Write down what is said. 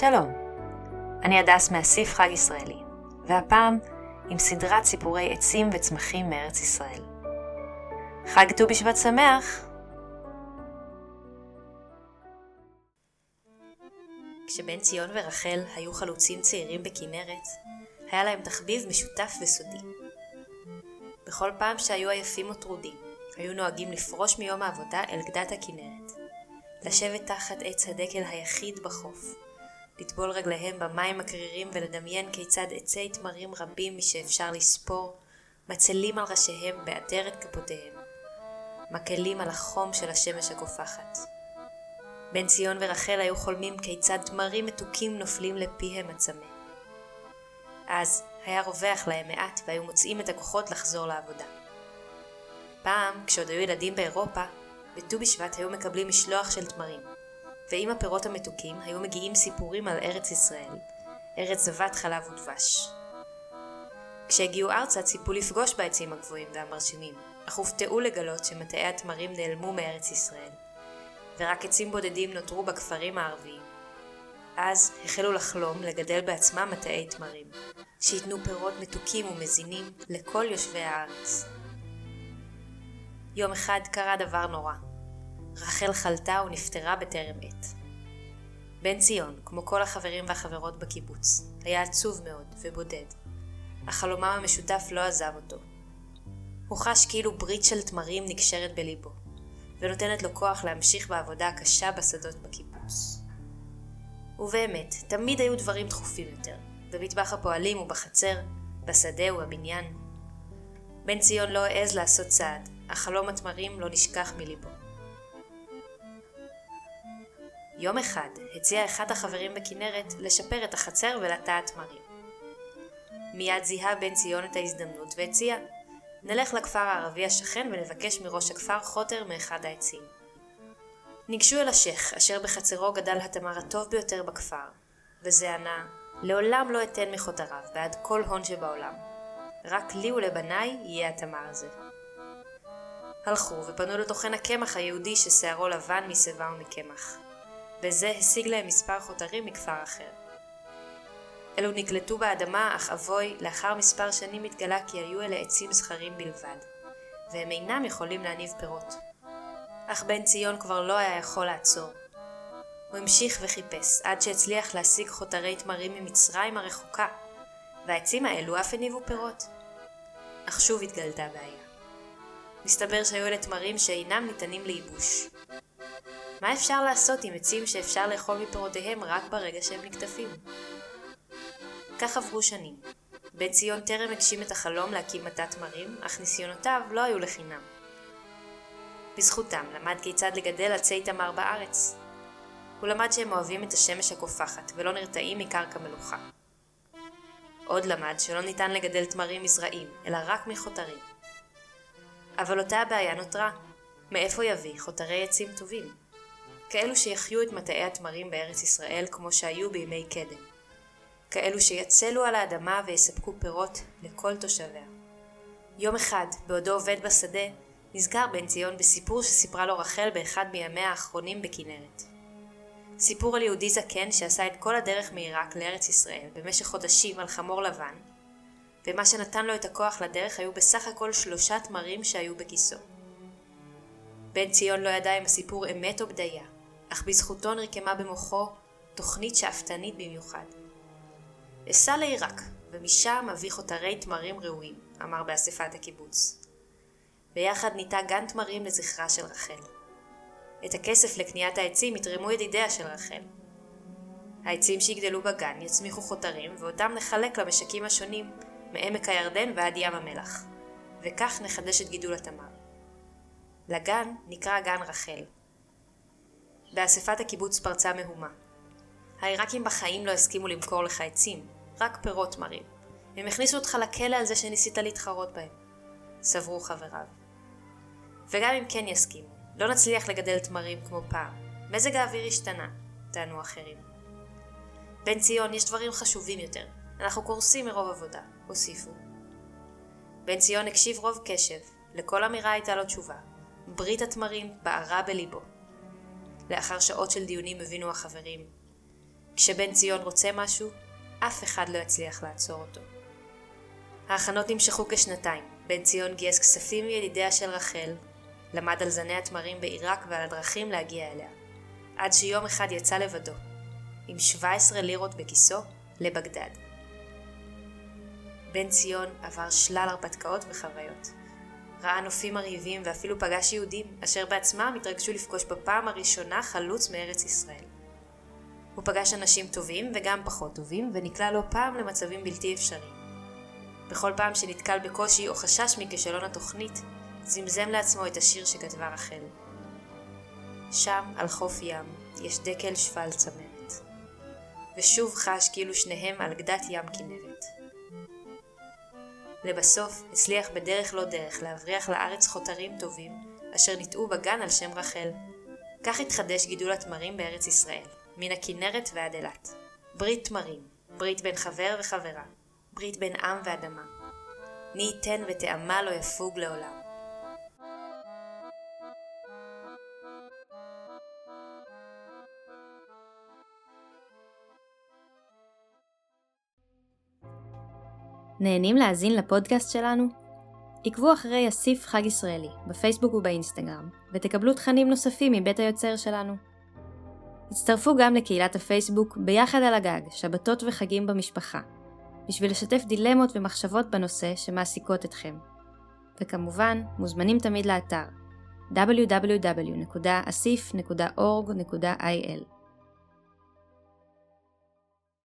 שלום, אני הדס מאסיף חג ישראלי, והפעם עם סדרת סיפורי עצים וצמחים מארץ ישראל. חג ט"ו בשבט שמח! כשבן ציון ורחל היו חלוצים צעירים בכנרת, היה להם תחביב משותף וסודי. בכל פעם שהיו עייפים או טרודים, היו נוהגים לפרוש מיום העבודה אל גדת הכנרת, לשבת תחת עץ הדקל היחיד בחוף, לטבול רגליהם במים הקרירים ולדמיין כיצד עצי תמרים רבים משאפשר לספור, מצלים על ראשיהם בעטרת כפותיהם, מקלים על החום של השמש הקופחת. בן ציון ורחל היו חולמים כיצד תמרים מתוקים נופלים לפיהם הצמא. אז היה רווח להם מעט והיו מוצאים את הכוחות לחזור לעבודה. פעם, כשעוד היו ילדים באירופה, בט"ו בשבט היו מקבלים משלוח של תמרים, ועם הפירות המתוקים היו מגיעים סיפורים על ארץ ישראל, ארץ זבת חלב ודבש. כשהגיעו ארצה ציפו לפגוש בעצים הגבוהים והמרשימים, אך הופתעו לגלות שמטעי התמרים נעלמו מארץ ישראל, ורק עצים בודדים נותרו בכפרים הערביים. אז החלו לחלום לגדל בעצמם מטעי תמרים, שייתנו פירות מתוקים ומזינים לכל יושבי הארץ. יום אחד קרה דבר נורא. רחל חלתה ונפטרה בטרם עת. בן ציון, כמו כל החברים והחברות בקיבוץ, היה עצוב מאוד ובודד, אך חלומם המשותף לא עזב אותו. הוא חש כאילו ברית של תמרים נקשרת בליבו, ונותנת לו כוח להמשיך בעבודה הקשה בשדות בקיבוץ. ובאמת, תמיד היו דברים דחופים יותר, במטבח הפועלים ובחצר, בשדה ובבניין. בן ציון לא העז לעשות צעד, אך חלום התמרים לא נשכח מליבו. יום אחד הציע אחד החברים בכנרת לשפר את החצר ולטעת תמרים. מיד זיהה בן ציון את ההזדמנות והציע נלך לכפר הערבי השכן ונבקש מראש הכפר חוטר מאחד העצים. ניגשו אל השייח, אשר בחצרו גדל התמר הטוב ביותר בכפר, וזה ענה, לעולם לא אתן מחוטריו, בעד כל הון שבעולם. רק לי ולבניי יהיה התמר הזה. הלכו ופנו לטוחן הקמח היהודי ששערו לבן משיבה ומקמח. וזה השיג להם מספר חותרים מכפר אחר. אלו נקלטו באדמה, אך אבוי, לאחר מספר שנים התגלה כי היו אלה עצים זכרים בלבד, והם אינם יכולים להניב פירות. אך בן ציון כבר לא היה יכול לעצור. הוא המשיך וחיפש, עד שהצליח להשיג חותרי תמרים ממצרים הרחוקה, והעצים האלו אף הניבו פירות. אך שוב התגלתה בעיה. מסתבר שהיו אלה תמרים שאינם ניתנים לייבוש. מה אפשר לעשות עם עצים שאפשר לאכול מפירותיהם רק ברגע שהם נקטפים? כך עברו שנים. בן ציון טרם הגשים את החלום להקים מטע תמרים, אך ניסיונותיו לא היו לחינם. בזכותם למד כיצד לגדל עצי תמר בארץ. הוא למד שהם אוהבים את השמש הקופחת ולא נרתעים מקרקע מלוכה. עוד למד שלא ניתן לגדל תמרים מזרעים, אלא רק מחותרים. אבל אותה הבעיה נותרה, מאיפה יביא חותרי עצים טובים? כאלו שיחיו את מטעי התמרים בארץ ישראל כמו שהיו בימי קדם. כאלו שיצלו על האדמה ויספקו פירות לכל תושביה. יום אחד, בעודו עובד בשדה, נזכר בן ציון בסיפור שסיפרה לו רחל באחד מימיה האחרונים בכנרת. סיפור על יהודי זקן שעשה את כל הדרך מעיראק לארץ ישראל במשך חודשים על חמור לבן, ומה שנתן לו את הכוח לדרך היו בסך הכל שלושה תמרים שהיו בכיסו. בן ציון לא ידע אם הסיפור אמת או בדיה, אך בזכותו נרקמה במוחו תוכנית שאפתנית במיוחד. אסע לעיראק, ומשם אביא חותרי תמרים ראויים, אמר באספת הקיבוץ. ביחד ניטע גן תמרים לזכרה של רחל. את הכסף לקניית העצים יתרמו ידידיה של רחל. העצים שיגדלו בגן יצמיחו חותרים, ואותם נחלק למשקים השונים, מעמק הירדן ועד ים המלח. וכך נחדש את גידול התמר. לגן נקרא גן רחל, באספת הקיבוץ פרצה מהומה. העיראקים בחיים לא הסכימו למכור לך עצים, רק פירות מרים. הם הכניסו אותך לכלא על זה שניסית להתחרות בהם. סברו חבריו. וגם אם כן יסכימו, לא נצליח לגדל תמרים כמו פעם. מזג האוויר השתנה, טענו אחרים. בן ציון, יש דברים חשובים יותר. אנחנו קורסים מרוב עבודה, הוסיפו. בן ציון הקשיב רוב קשב, לכל אמירה הייתה לו תשובה. ברית התמרים בערה בליבו. לאחר שעות של דיונים הבינו החברים. כשבן ציון רוצה משהו, אף אחד לא יצליח לעצור אותו. ההכנות נמשכו כשנתיים. בן ציון גייס כספים מידידיה של רחל, למד על זני התמרים בעיראק ועל הדרכים להגיע אליה. עד שיום אחד יצא לבדו, עם 17 לירות בכיסו, לבגדד. בן ציון עבר שלל הרפתקאות וחוויות. ראה נופים מרהיבים ואפילו פגש יהודים, אשר בעצמם התרגשו לפגוש בפעם הראשונה חלוץ מארץ ישראל. הוא פגש אנשים טובים וגם פחות טובים, ונקלע לא פעם למצבים בלתי אפשריים. בכל פעם שנתקל בקושי או חשש מכישלון התוכנית, זמזם לעצמו את השיר שכתבה רחל. שם, על חוף ים, יש דקל שפל צמרת. ושוב חש כאילו שניהם על גדת ים כנרת. לבסוף, הצליח בדרך לא דרך להבריח לארץ חותרים טובים, אשר ניטעו בגן על שם רחל. כך התחדש גידול התמרים בארץ ישראל, מן הכנרת ועד אילת. ברית תמרים, ברית בין חבר וחברה, ברית בין עם ואדמה. מי ייתן וטעמה לא יפוג לעולם. נהנים להאזין לפודקאסט שלנו? עקבו אחרי אסיף חג ישראלי בפייסבוק ובאינסטגרם, ותקבלו תכנים נוספים מבית היוצר שלנו. הצטרפו גם לקהילת הפייסבוק ביחד על הגג, שבתות וחגים במשפחה, בשביל לשתף דילמות ומחשבות בנושא שמעסיקות אתכם. וכמובן, מוזמנים תמיד לאתר www.asif.org.il